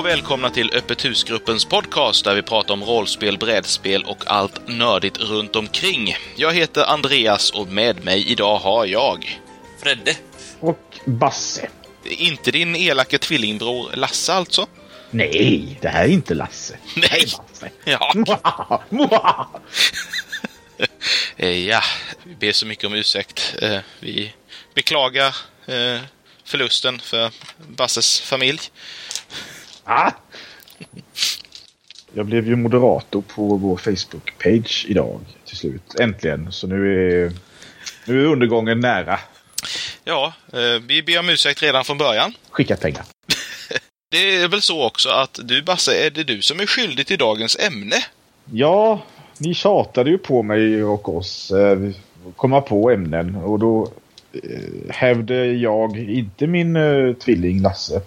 Och välkomna till Öppet husgruppens podcast där vi pratar om rollspel, brädspel och allt nördigt runt omkring. Jag heter Andreas och med mig idag har jag... Fredde. Och Basse. Inte din elake tvillingbror Lasse alltså? Nej, det här är inte Lasse. Nej! Basse. Ja, eh, ja, vi ber så mycket om ursäkt. Eh, Vi beklagar eh, förlusten för Basses familj. Ah! Jag blev ju moderator på vår Facebook-page idag till slut. Äntligen. Så nu är, nu är undergången nära. Ja, eh, vi ber om ursäkt redan från början. Skicka pengar. Det är väl så också att du Basse, är det du som är skyldig till dagens ämne? Ja, ni tjatade ju på mig och oss eh, komma på ämnen och då eh, hävde jag, inte min eh, tvilling Lasse,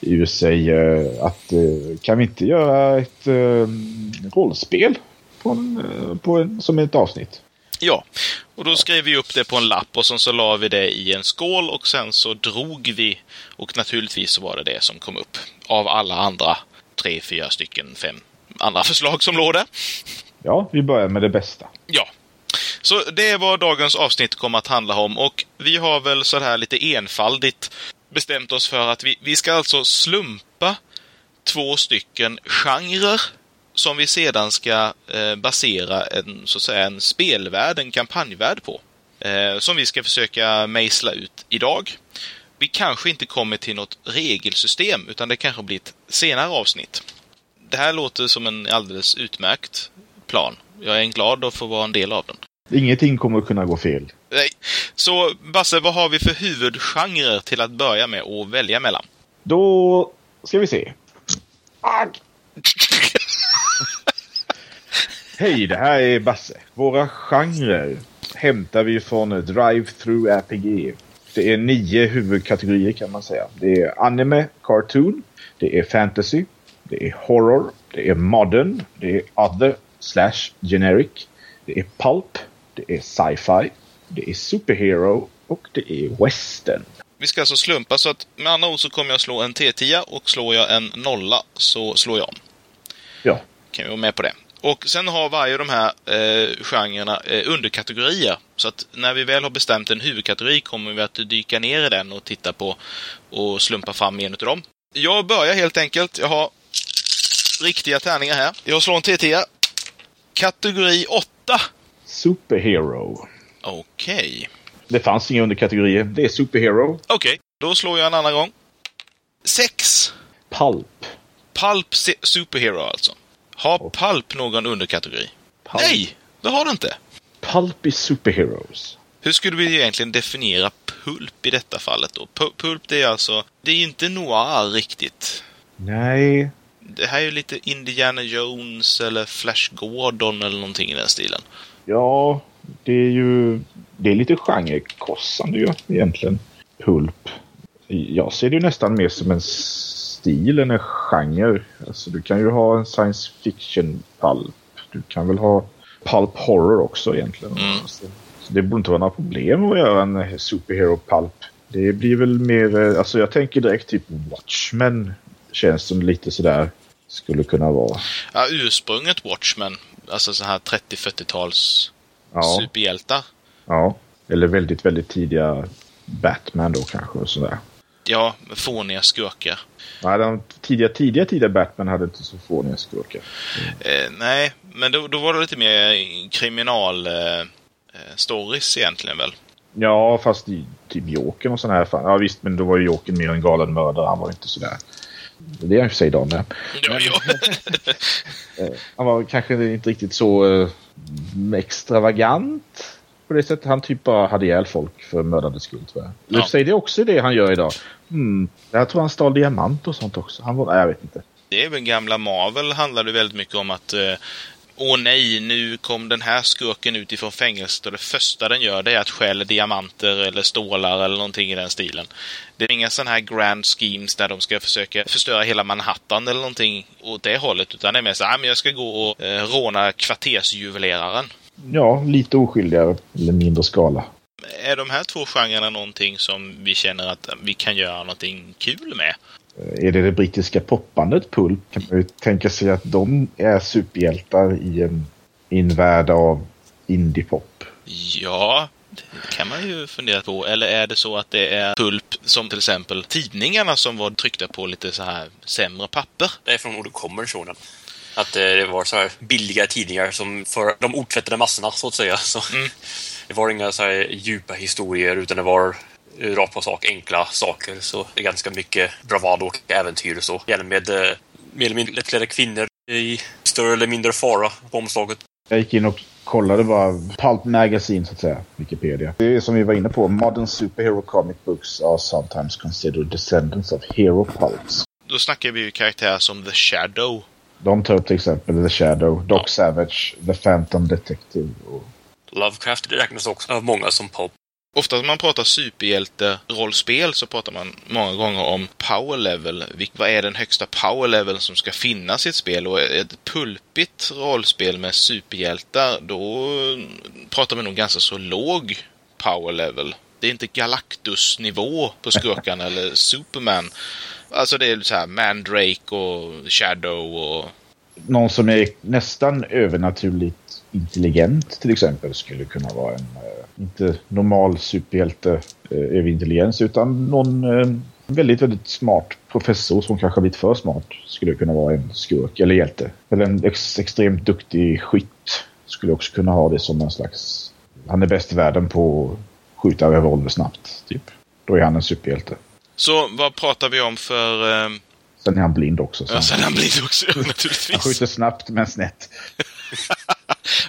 ur sig eh, att eh, kan vi inte göra ett eh, rollspel på en, på en, som ett avsnitt? Ja, och då skrev vi upp det på en lapp och sen så la vi det i en skål och sen så drog vi och naturligtvis så var det det som kom upp av alla andra tre, fyra stycken, fem andra förslag som låg där. Ja, vi börjar med det bästa. Ja. Så det är vad dagens avsnitt kommer att handla om och vi har väl så här lite enfaldigt bestämt oss för att vi, vi ska alltså slumpa två stycken genrer som vi sedan ska eh, basera en, så att säga, en spelvärld, en kampanjvärld på. Eh, som vi ska försöka mejsla ut idag. Vi kanske inte kommer till något regelsystem, utan det kanske blir ett senare avsnitt. Det här låter som en alldeles utmärkt plan. Jag är glad att få vara en del av den. Ingenting kommer att kunna gå fel. Nej. Så Basse, vad har vi för huvudgenrer till att börja med och välja mellan? Då ska vi se. Hej, det här är Basse. Våra genrer hämtar vi från Drive-Through RPG. Det är nio huvudkategorier kan man säga. Det är anime, cartoon, det är fantasy, det är horror, det är modern, det är other slash generic, det är pulp, det är sci-fi, det är superhero och det är western. Vi ska alltså slumpa så att med andra ord så kommer jag slå en T10 och slår jag en nolla så slår jag om. Ja, Kan vi vara med på det. Och sen har varje av de här eh, genrerna eh, underkategorier. Så att när vi väl har bestämt en huvudkategori kommer vi att dyka ner i den och titta på och slumpa fram en av dem. Jag börjar helt enkelt. Jag har riktiga tärningar här. Jag slår en T10. Kategori 8. Superhero. Okej. Det fanns inga underkategorier. Det är superhero, Okej, då slår jag en annan gång. 6. pulp. Pulp se- Superhero alltså. Har Pulp någon underkategori? pulp. Nej, det har det inte. Pulp is superheroes. Hur skulle vi egentligen definiera pulp i detta fallet då? Pu- Pulp det är alltså, det är inte noir riktigt. Nej, Det här är ju lite Indiana Jones eller Flash Gordon eller någonting i den stilen. Ja, det är ju... Det är lite genrekrossande ju egentligen. Pulp. Jag ser det ju nästan mer som en stil än en genre. Alltså du kan ju ha en science fiction pulp. Du kan väl ha pulp horror också egentligen. Mm. Så, så det borde inte vara några problem att göra en superhero pulp. Det blir väl mer, eh, alltså jag tänker direkt typ Watchmen. Känns som lite sådär skulle kunna vara. Ja, ursprunget Watchmen, alltså så här 30-40-tals Ja, superhjältar. ja. Eller väldigt, väldigt tidiga Batman då kanske och sådär. Ja, fåniga skurkar. Nej, de tidiga, tidiga, tidiga Batman hade inte så fåniga skurkar. Eh, nej, men då, då var det lite mer kriminal eh, eh, stories egentligen väl? Ja, fast i typ Jokern och sådana här fall. Ja visst, men då var ju Jokern mer en galen mördare. Han var inte sådär. Det är han i och för sig idag med. Ja, ja. Eh, Han var kanske inte riktigt så eh, extravagant. På det sättet han typ bara hade ihjäl folk för mördandets skull tror jag. Ja. för sig det är också det han gör idag. Hmm. Jag tror han stal diamant och sånt också. Han var, nej, jag vet inte. Det är väl gamla Marvel handlar det väldigt mycket om att eh, Åh nej, nu kom den här skurken ut ifrån fängelset och det första den gör det är att stjäla diamanter eller stålar eller någonting i den stilen. Det är inga sådana här grand schemes där de ska försöka förstöra hela Manhattan eller någonting åt det hållet. Utan det är mer så här, "Ah, jag ska gå och eh, råna kvartersjuveleraren. Ja, lite oskyldigare eller mindre skala. Är de här två genrerna någonting som vi känner att vi kan göra någonting kul med? Är det det brittiska popbandet Pulp kan man ju tänka sig att de är superhjältar i en, i en värld av indiepop. Ja, det kan man ju fundera på. Eller är det så att det är Pulp som till exempel tidningarna som var tryckta på lite så här sämre papper? Det är från ordet kommer sådan. Att eh, det var så här billiga tidningar som för de otvättade massorna så att säga. Så Mm. Det var inga så här djupa historier utan det var rakt på sak, enkla saker. Så det är ganska mycket bravado och äventyr och så. Gärna med eh, mer eller mindre lättklädda kvinnor i större eller mindre fara på omslaget. Jag gick in och kollade bara Pulp Magazine så att säga, Wikipedia. Det är som vi var inne på, modern superhero comic books are sometimes considered descendants of hero pulps. Då snackar vi ju karaktärer som The Shadow. De tar upp till exempel The Shadow, Doc Savage, The Phantom Detective och Lovecraft räknas också av många som pop. Ofta när man pratar superhjälte-rollspel så pratar man många gånger om power level. Vad är den högsta power level som ska finnas i ett spel? Och ett pulpigt rollspel med superhjältar, då pratar man nog ganska så låg power level. Det är inte Galactus-nivå på skurkarna eller Superman. Alltså det är så här Mandrake och Shadow och... någon som är nästan övernaturligt intelligent till exempel skulle kunna vara en, eh, inte normal superhjälte eh, utan någon eh, väldigt, väldigt smart professor som kanske har blivit för smart skulle kunna vara en skurk eller hjälte. Eller en ex extremt duktig skytt skulle också kunna ha det som en slags... Han är bäst i världen på att skjuta revolver snabbt, typ. Då är han en superhjälte. Så vad pratar vi om för... Eh... Sen är han blind också. Så Ja, sen han, han blir också han naturligtvis. skjuter snabbt men snett.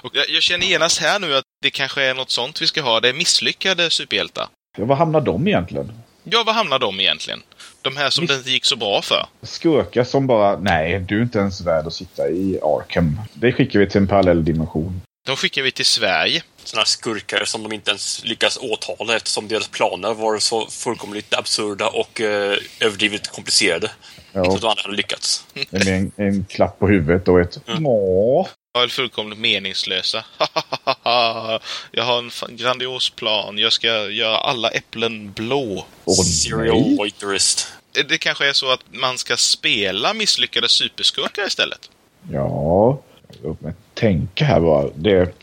Och jag, jag känner genast här nu att det kanske är något sånt vi ska ha. Det är misslyckade superhjältar. Ja, var hamnar de egentligen? Ja, vad hamnar de egentligen? De här som det inte gick så bra för. Skurkar som bara, nej, du är inte ens värd att sitta i Arkham. Det skickar vi till en parallell dimension. De skickar vi till Sverige. Sådana skurkar som de inte ens lyckas åtala eftersom deras planer var så fullkomligt absurda och eh, överdrivet komplicerade. Ja, Så att de aldrig hade lyckats. med en, en klapp på huvudet och ett Åh. Ja, eller fullkomligt meningslösa. jag har en grandios plan. Jag ska göra alla äpplen blå. Åh, Serial nej. Voiterist. Det kanske är så att man ska spela misslyckade superskurkar istället. Ja, låt mig tänka här bara. Det,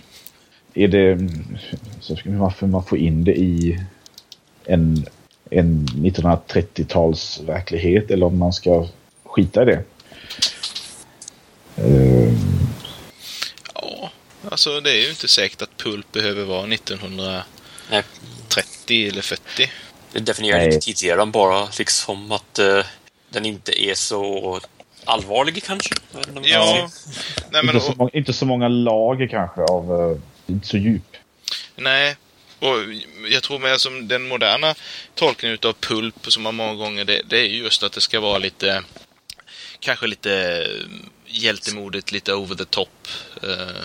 är det... Så ska vi varför man får in det i en, en 1930-tals verklighet eller om man ska skita i det. Ja, alltså det är ju inte säkert att Pulp behöver vara 1930 Nej, eller 40. det definierar Nej. inte tidseran bara liksom att eh, den inte är så allvarlig kanske. Ja, nej men inte, så många, inte så många lager kanske av... eh, inte så djup. nej. Och jag tror med som den moderna tolkningen utav Pulp som man många gånger det, det är just att det ska vara lite kanske lite hjältemodigt, lite over the top. eh,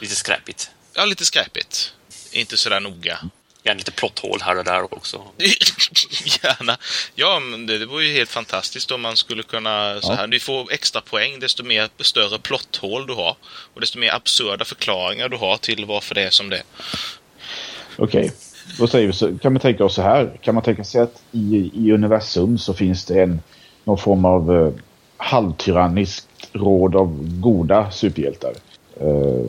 Lite skräpigt. ja, lite skräpigt. Inte sådär noga. Gärna lite plotthål här och där också. Gärna. Ja, men det, det vore ju helt fantastiskt om man skulle kunna så Ja. här. Du får extra poäng desto mer större plotthål du har. Och desto mer absurda förklaringar du har till varför det är som det är. Okej, då säger vi så, kan man tänka oss så här. Kan man tänka sig att i, i universum så finns det en någon form av eh, halvtyranniskt råd av goda superhjältar. Eh,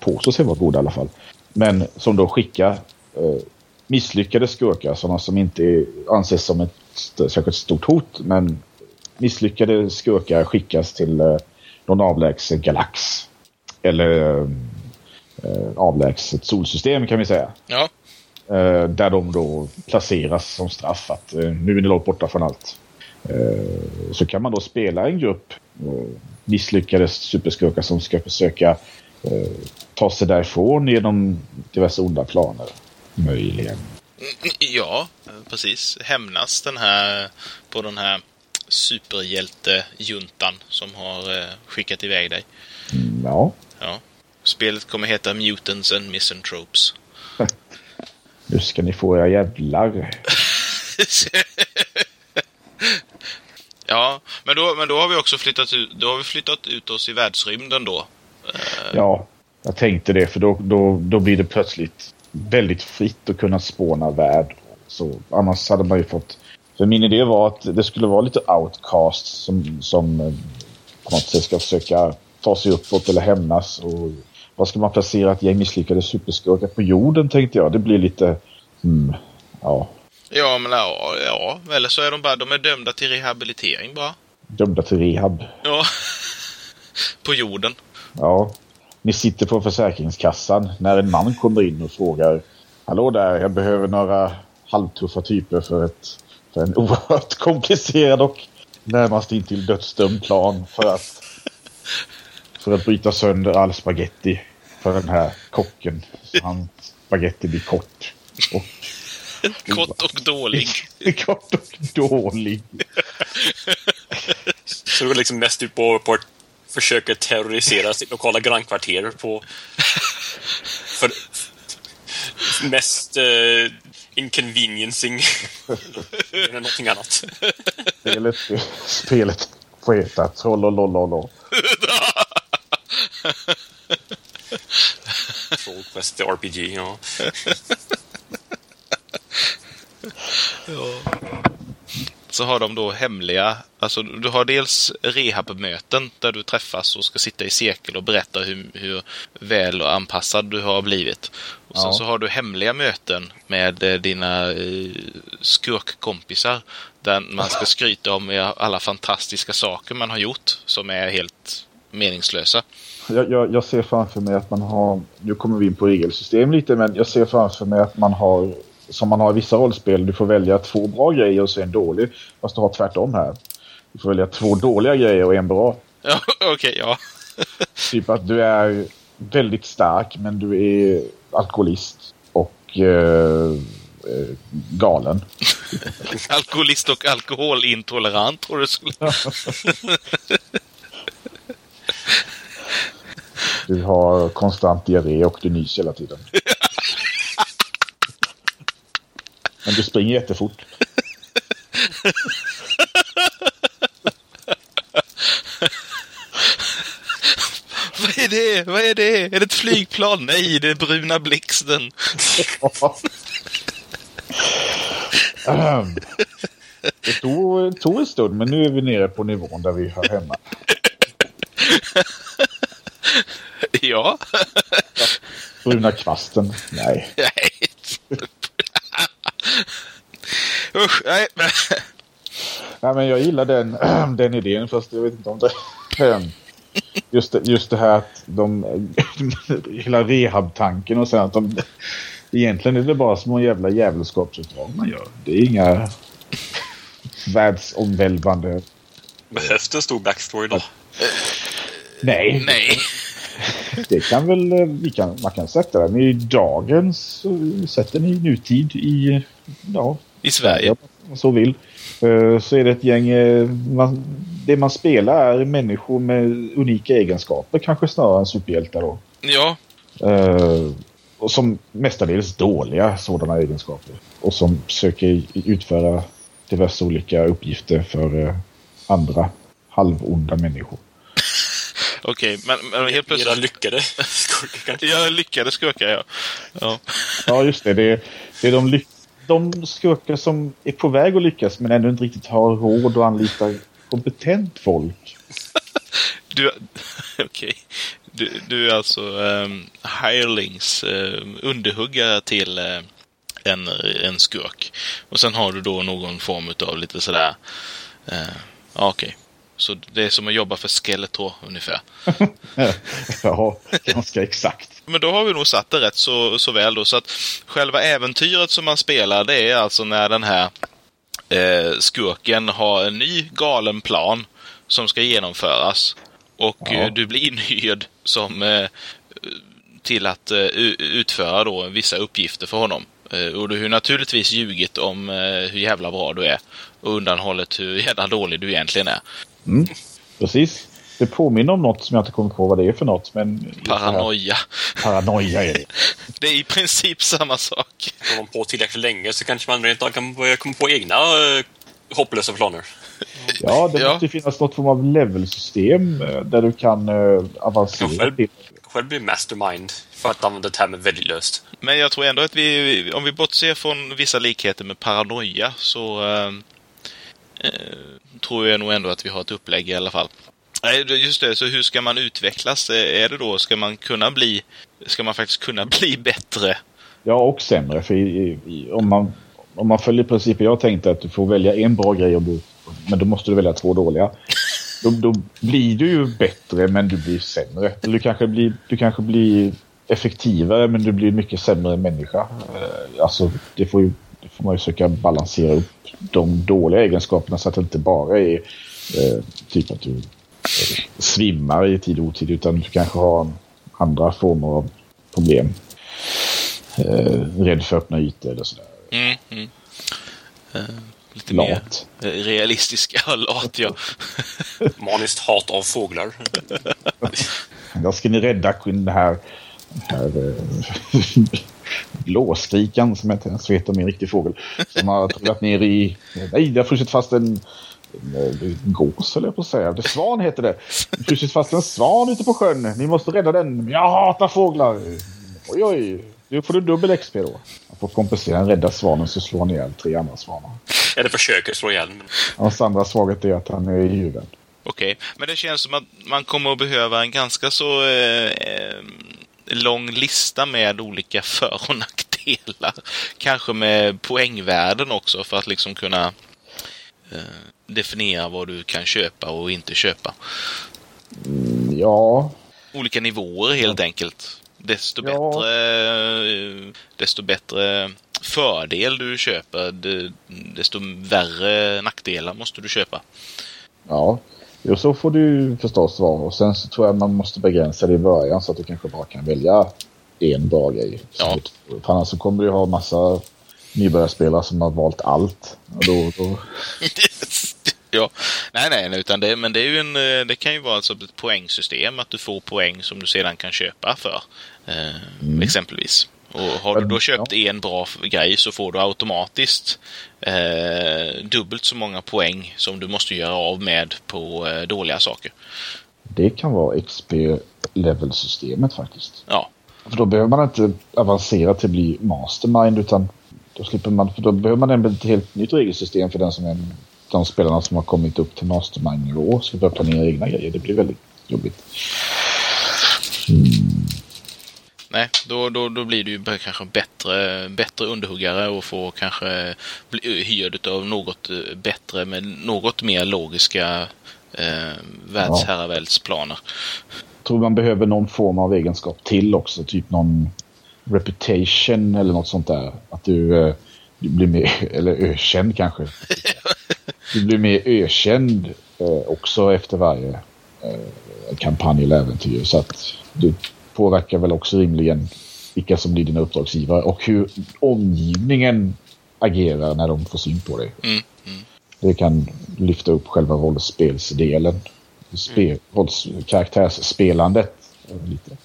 påstår sig vara goda i alla fall. Men som då skickar eh, misslyckade skurkar, sådana som inte anses som ett särskilt stort hot. Men misslyckade skurkar skickas till eh, någon avlägsen galax. Eller eh, eh, avlägset solsystem kan vi säga. Ja, Eh, där de då placeras som straff att eh, nu är ni långt borta från allt. Eh, så kan man då spela en grupp eh, misslyckade superskurkar som ska försöka eh, ta sig därifrån genom diverse onda planer. Möjligen. ja precis. Hämnas den här på den här superhjältejuntan som har eh, skickat iväg dig. Mm, ja. Ja. Spelet kommer heta Mutants and Misanthropes. Nu ska ni få era jävlar. ja, men då, men då har vi också flyttat ut, då har vi flyttat ut oss i världsrymden då. Eh, ja, jag tänkte det för då, då, då blir det plötsligt väldigt fritt att kunna spåna värld. Så annars hade man ju fått För min idé var att det skulle vara lite outcasts som, som eh, på något sätt ska försöka ta sig uppåt eller hämnas. Och vad ska man placera ett gäng misslyckade superskurkar på jorden tänkte jag. Det blir lite... Hmm, ja, Ja, men ja, ja. Eller så är de bara de är dömda till rehabilitering bara. dömda till rehab. Ja. På jorden. Ja, ni sitter på Försäkringskassan när en man kommer in och frågar Hallå där, jag behöver några halvtuffa typer för, ett, för en oerhört komplicerad och närmast intill dödsdömd plan för att, för att bryta sönder all spaghetti för den här kocken. Så han spaghetti blir kort. Och Kort och dålig. kort och dålig. Så det går liksom mest ut på, på att försöka terrorisera sitt lokala grannkvarter på... För mest eh, inconveniencing än någonting annat. Spelet, spelet får heta Trollolololo. Troll Quest the RPG, ja. Så har de då hemliga, alltså du har dels rehabmöten där du träffas och ska sitta i cirkel och berätta hur, hur väl och anpassad du har blivit. Och sen Ja. så har du hemliga möten med eh, dina eh, skurkkompisar där man ska skryta om alla fantastiska saker man har gjort som är helt meningslösa. Jag, jag, jag ser framför mig att man har, nu kommer vi in på regelsystem lite, men jag ser framför mig att man har, som man har i vissa rollspel, du får välja två bra grejer och så en dålig. Fast du har tvärtom här. Du får välja två dåliga grejer och en bra. Ja, okej, ja. Typ att du är väldigt stark men du är alkoholist och eh, eh, galen. Alkoholist och alkoholintolerant tror du skulle... Du har konstant diarré och du nyser hela tiden. Men du springer jättefort. Vad är det? Vad är det? Är det ett flygplan? Nej, det är bruna blixten. Det tog, tog en stund, men nu är vi nere på nivån där vi hör hemma. Ja. Bruna kvasten. Nej. Nej. Usch, nej. men- Nej, men jag gillar den, den idén, fast jag vet inte om det... Just det, just det här att de... Hela rehab-tanken och sen att de... Egentligen är det bara små jävla djävulskapsuppdrag man gör. Det är inga världsomvälvande... Behövs det en stor backstory då? Nej, Nej. det kan väl... eh, Vi kan, man kan sätta den i dagens... eh, Sätta den i nutid i... Ja, I Sverige. om så vill. Eh, Så är det ett gäng... eh, Man, det man spelar är människor med unika egenskaper, kanske snarare än superhjältar då. Ja. Eh, och som mestadels dåliga sådana egenskaper. Och som försöker utföra diverse olika uppgifter för andra halvonda människor. Okej, men, men helt Era plötsligt... lyckade skurkar kanske? Jag lyckades skurka, ja. ja. Ja, just det. Det är, det är de, ly- de skurkar som är på väg att lyckas men ännu inte riktigt har råd att anlita kompetent folk. Du... Okej. Du, du är alltså um, hirelings, um, underhuggare till eh, en, en skurk. Och sen har du då någon form av lite sådär... Uh, okej. Så det är som att jobba för Skeletor ungefär. ja, ganska exakt. Men då har vi nog satt det rätt så, så väl då. Så att själva äventyret som man spelar, det är alltså när den här eh, skurken har en ny galen plan som ska genomföras. Och Ja. eh, du blir inhyrd som eh, till att eh, utföra då vissa uppgifter för honom. Eh, och du har naturligtvis ljugit om eh, hur jävla bra du är och undanhållit hur jävla dålig du egentligen är. Precis. Det påminner om något som jag inte kommer på vad det är för något. Men Paranoia. Paranoia är det. Det är i princip samma sak. Håller man på tillräckligt länge så kanske man rent av kan börja komma på egna eh, hopplösa planer. Ja, det Ja. måste finnas något form av levelsystem eh, där du kan uh, avancera Själv, till. själv blir mastermind för att använda termen väldigt löst. Men jag tror ändå att vi, om vi bortser från vissa likheter med paranoia, så, eh, tror jag nog ändå att vi har ett upplägg i alla fall. Nej, just det. Så hur ska man utvecklas? Eh, är det då, ska man kunna bli, ska man faktiskt kunna bli bättre? Ja, och sämre. För i, i, om, man, om man följer principen jag tänkte att du får välja en bra grej, och du, men då måste du välja två dåliga. Då, då blir du ju bättre, men du blir sämre. Du kanske blir, du kanske blir effektivare, men du blir mycket sämre människa. Eh, Alltså, det får, ju, det får man ju försöka balansera upp de dåliga egenskaperna så att det inte bara är eh, typ att du svimmar i tid och otid, utan du kanske har andra former av problem. Eh, rädd för öppna ytor eller sådär. Mm, mm. Eh, lite mer Lat. realistiska. Ja, lat, ja. Maniskt hat av fåglar. Då ska ni rädda den här, den här eh, blåskrikan som jag inte ens vet om är en riktig fågel. Som har trillat ner i... Nej, det har frusit fast en gås höll jag på att säga. Det svan heter det. Det frusit fast en svan ute på sjön. Ni måste rädda den. Jag hatar fåglar. Oj, oj. Nu får du dubbel XP då. Jag får kompensera en rädda svanen så slår han ihjäl tre andra svanar. Eller försöker slå ihjäl. Men Hans andra svaghet är att han är i huvudet. Okej, men det känns som att man kommer att behöva en ganska så eh, eh, lång lista med olika för och nackdelar. Kanske med poängvärden också för att liksom kunna eh, definiera vad du kan köpa och inte köpa. Ja, Olika nivåer helt enkelt. Desto Ja. bättre, eh, desto bättre fördel du köper, de- desto värre nackdelar måste du köpa. Ja, jo, så får du förstås vara. Och sen så tror jag man måste begränsa det i början så att du kanske bara kan välja en bra grej. Ja. För annars så kommer du ha massa nybörjarspelare som har valt allt. Och då, då, ja, nej, nej, utan det, men det är ju en, eh, det kan ju vara alltså ett poängsystem, att du får poäng som du sedan kan köpa för, eh, exempelvis. Och har du då Ja. köpt en bra grej så får du automatiskt eh, dubbelt så många poäng som du måste göra av med på eh, dåliga saker. det kan vara XP-level-systemet faktiskt. Ja, För då behöver man inte avancera till att bli mastermind utan då slipper man, för då behöver man ett helt nytt regelsystem för den som är, de spelarna som har kommit upp till mastermind-nivå ska börja planera egna grejer. Det blir väldigt jobbigt. nej, då, då, då blir du kanske bättre, bättre underhuggare och får kanske bli hyrd av något eh, bättre med något mer logiska eh, världsherraväldsplaner. tror man behöver någon form av egenskap till också. Typ någon reputation eller något sånt där. Att du, eh, du blir mer, eller ökänd kanske. Du blir mer ökänd eh, också efter varje eh, kampanj eller äventyr. Så att du påverkar väl också rimligen vilka som blir dina uppdragsgivare och hur omgivningen agerar när de får syn på dig. Mm, mm. Det kan lyfta upp själva rollspelsdelen. Spe, rolls, karaktärsspelandet. Lite.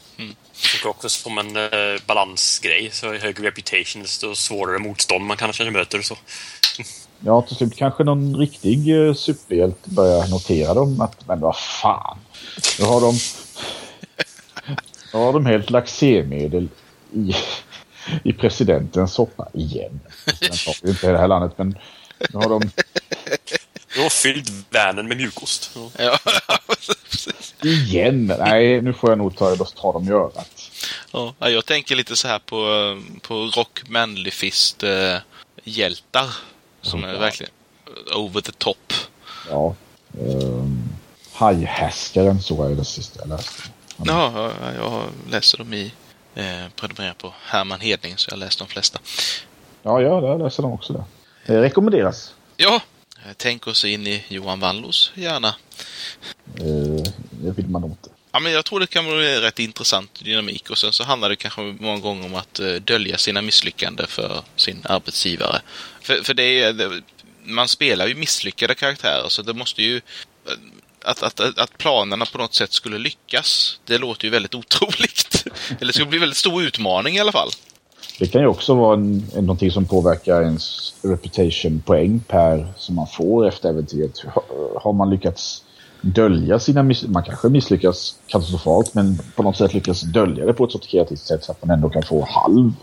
Och också som en eh, balansgrej. Så högre reputation, desto svårare motstånd man kanske möter. Så. Ja, till slut kanske någon riktig eh, superhjälte börjar notera dem. Att, men vad fan. Nu har de, nu har de helt laxermedel i, i presidentens soppa igen. Den tar vi inte i det här landet, men nu har de Du har fyllt värnen med mjukost. Ja. Igen. Nej, nu får jag nog ta, ta dem i örat. ja, jag tänker lite så här på, på Rock Manly Fist eh, hjältar. Som är verkligen over the top. Ja. Um, Hajhäskaren såg jag det sista jag läste. Ja, ja, jag läser dem i eh, prenumererar på Herman Hedling så jag läst de flesta. Ja, ja, jag läser dem också. Det rekommenderas. Ja, eh, tänk oss in i Johan Wallos gärna. Uh, det vill man nog inte. Ja, men jag tror det kan bli rätt intressant dynamik och sen så handlar det kanske många gånger om att eh, dölja sina misslyckanden för sin arbetsgivare. För, för det är, man spelar ju misslyckade karaktärer så det måste ju eh, att, att, att, planerna på något sätt skulle lyckas, det låter ju väldigt otroligt. Eller det skulle bli en väldigt stor utmaning i alla fall. Det kan ju också vara en, någonting som påverkar ens reputation-poäng per som man får efter äventyret. Har man lyckats dölja sina miss... Man kanske misslyckas katastrofalt men på något sätt lyckas dölja det på ett så kreativt sätt så att man ändå kan få halv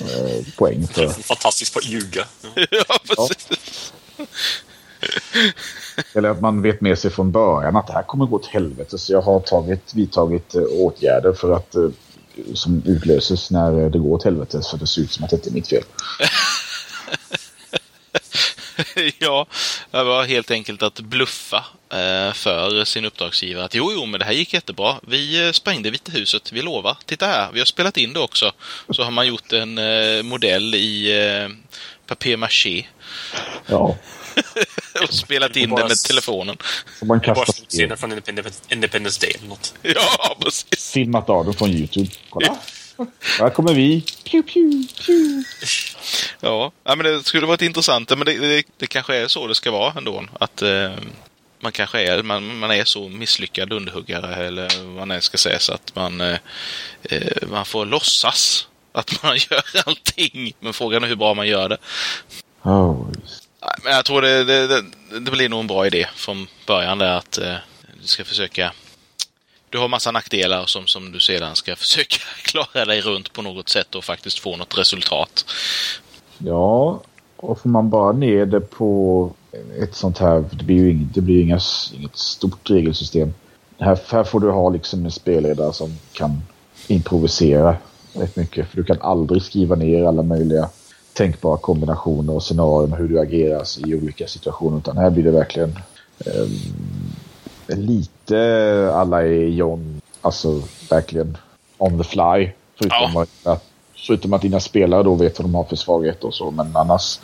eh, poäng för... Fantastiskt på att ljuga. Ja. ja, precis. Eller att man vet med sig från början att det här kommer gå åt helvete. Så jag har tagit, vidtagit eh, åtgärder för att eh, som utlöses när det går åt helvete. Så det ser ut som att det inte är mitt fel. ja, det var helt enkelt att bluffa eh, för sin uppdragsgivare att jo, jo, men det här gick jättebra. Vi eh, sprängde Vita huset, vi lovar. Titta här, vi har spelat in det också. Så har man gjort en eh, modell i papier-maché. Ja. och spelat in bara den med telefonen. Så man är bara kastar scener från Independence, Day eller något. Ja, precis. filmat av dem från YouTube. Kolla! Här kommer vi. Pew, pew, pew. Ja, men det skulle varit intressant. Men det, det, det kanske är så det ska vara ändå. Att eh, man kanske är, man, man är så misslyckad underhuggare eller vad man än ska säga så att man, eh, eh, man får låtsas att man gör allting. Men frågan är hur bra man gör det. Oh, Men jag tror det, det, det, det blir nog en bra idé från början där att eh, du ska försöka du har massa nackdelar som, som du sedan ska försöka klara dig runt på något sätt och faktiskt få något resultat. Ja, och får man bara ner det på ett sånt här, det blir ju inget, det blir inga, inget stort regelsystem. Här, här får du ha liksom en spelledare som kan improvisera rätt mycket. För du kan aldrig skriva ner alla möjliga tänkbara kombinationer och scenarion hur du agerar i olika situationer. Utan här blir det verkligen eh, lite alla är John, alltså verkligen on the fly. Förutom, Ja. att, förutom att dina spelare då vet vad de har för svagheter och så. Men annars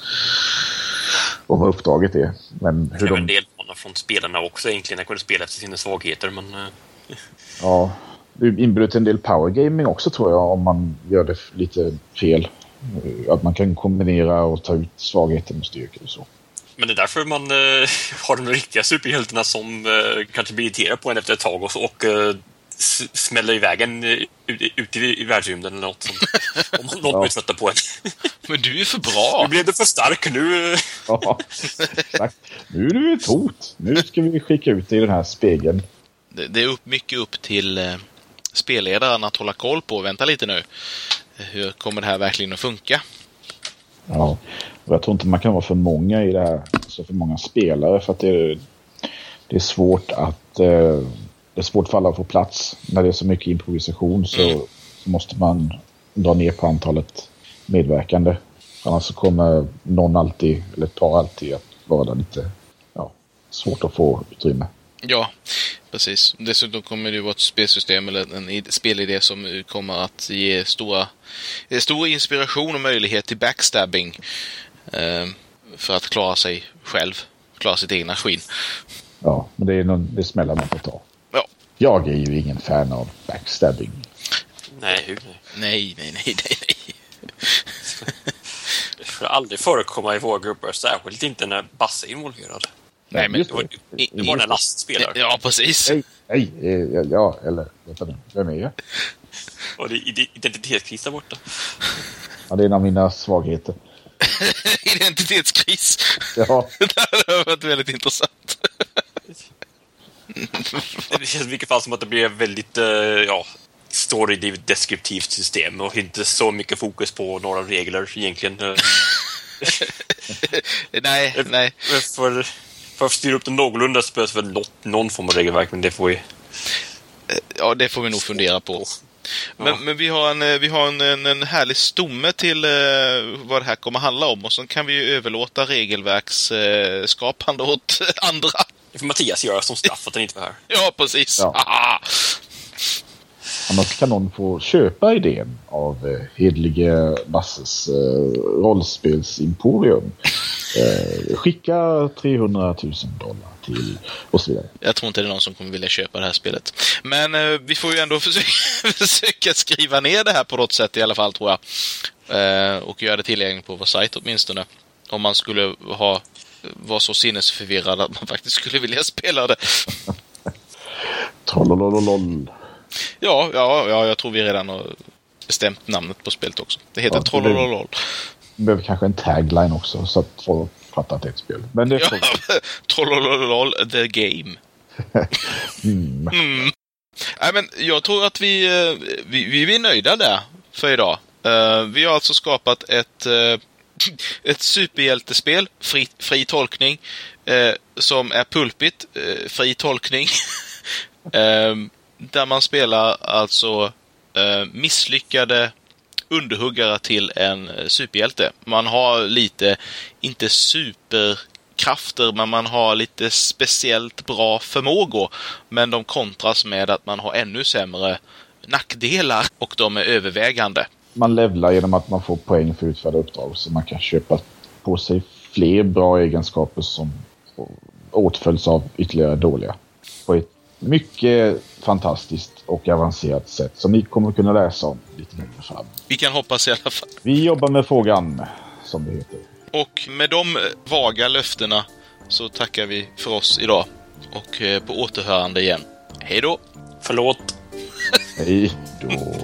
och vad uppdraget är. Men hur Det är de... del från spelarna också egentligen. Jag kunde spela efter sina svagheter, men... eh, Ja, det är inbjudet en del power gaming också tror jag om man gör det lite fel. Att man kan kombinera och ta ut svagheter med styrkor och så. Men det är därför man eh, har de riktiga superhjältarna som eh, kanske blir irriterade på en efter ett tag och, så, och eh, smäller iväg en eh, ut, ut i, i världsrymden eller något sånt. Om någon Ja. blir trötta på en. Men du är för Nu bra! blev du för stark, nu... Ja, exakt. Nu är du ett hot. Nu ska vi skicka ut dig i den här spegeln. Det, det är upp, mycket upp till eh, spelledaren att hålla koll på. Vänta lite nu. Hur kommer det här verkligen att funka? Ja, och jag tror inte man kan vara för många i det här. alltså för många spelare för att det är, det är svårt att... Eh, det är svårt för alla att få plats. När det är så mycket improvisation så, så måste man dra ner på antalet medverkande. Annars så kommer någon alltid, eller ett par alltid, att vara lite ja, svårt att få utrymme. Ja, precis. Dessutom kommer det ju vara ett spelsystem eller en id- spelidé som kommer att ge stora, stor inspiration och möjlighet till backstabbing. Eh, för att klara sig själv. Klara sitt egna skinn. Ja, men det är någon, det smällar man får ta. Ja. Jag är ju ingen fan av backstabbing. Nej, hur? Nej. Nej, nej, nej, nej, nej. Det får aldrig förekomma i våra grupper, särskilt inte när Basse är involverad. Nej, men just Det var, det var när Lasse spelade. Ja, precis. Nej, nej, eh, ja, eller vänta nu, vem är jag? Och det är identitetskris där borta. Ja, det är en av mina svagheter. Identitetskris. Ja, det hade varit väldigt intressant. Det känns i vilket fall som att det blir väldigt, eh, ja, story deskriptivt system och inte så mycket fokus på några regler egentligen. Eh, nej, nej. För, för att styra upp det någorlunda så behövs väl något, någon form av regelverk, men det får vi... Ja, det får vi nog fundera på. Men, Ja. men vi har, en, eh, vi har en, en, en härlig stomme till eh, vad det här kommer handla om och så kan vi ju överlåta regelverksskapande eh, åt andra. Det får Mattias göra som straff att han inte var här. Ja, precis. Ja. Annars kan någon få köpa idén av eh, hedlige Basses eh, rollspelsimporium. Eh, skicka 300 000 dollar till och så vidare. Jag tror inte det är någon som kommer vilja köpa det här spelet. Men eh, vi får ju ändå försöka, försöka skriva ner det här på något sätt i alla fall, tror jag. Eh, och göra det tillgängligt på vår sajt åtminstone. Om man skulle ha vara så sinnesförvirrad att man faktiskt skulle vilja spela det. Trollolololol. Ja, ja, ja, jag tror vi redan har bestämt namnet på spelet också. Det heter Ja, Trollololol. Vi behöver kanske en tagline också så att folk fattar att det är ett spel. Men det Ja, får Trollololol, the game. mm. Mm. Nej, men jag tror att vi, eh, vi, vi är nöjda där för idag. Eh, Vi har alltså skapat ett, eh, ett superhjältespel, fri, fri tolkning, eh, som är pulpigt, eh, fri tolkning. där man spelar alltså misslyckade underhuggare till en eh, superhjälte. Man har lite, inte superkrafter, men man har lite speciellt bra förmågor. Men de kontras med att man har ännu sämre nackdelar och de är övervägande. Man levlar genom att man får poäng för utförda uppdrag så man kan köpa på sig fler bra egenskaper som åtföljs av ytterligare dåliga. På ett mycket fantastiskt och avancerat sätt som ni kommer kunna läsa om lite längre fram. Vi kan hoppas i alla fall. Vi jobbar med frågan, som det heter. Och med de vaga löftena så tackar vi för oss idag. Och eh, på återhörande igen. Hej då! Förlåt. Hej då.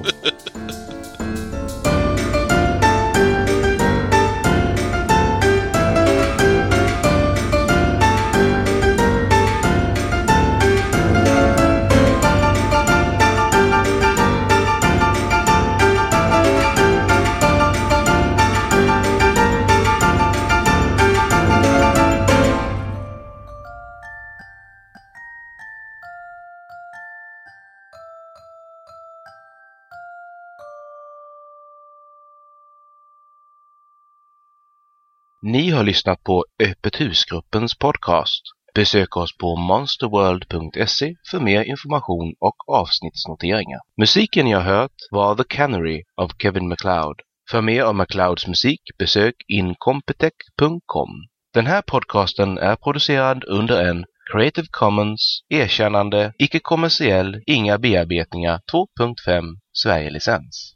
Ni har lyssnat på Öppet husgruppens podcast. Besök oss på monsterworld.se för mer information och avsnittsnoteringar. Musiken jag hört var The Canary av Kevin MacLeod. För mer om MacLeods musik besök incompetech.com. Den här podcasten är producerad under en Creative Commons erkännande, icke-kommersiell, inga bearbetningar 2.5 Sverige-licens.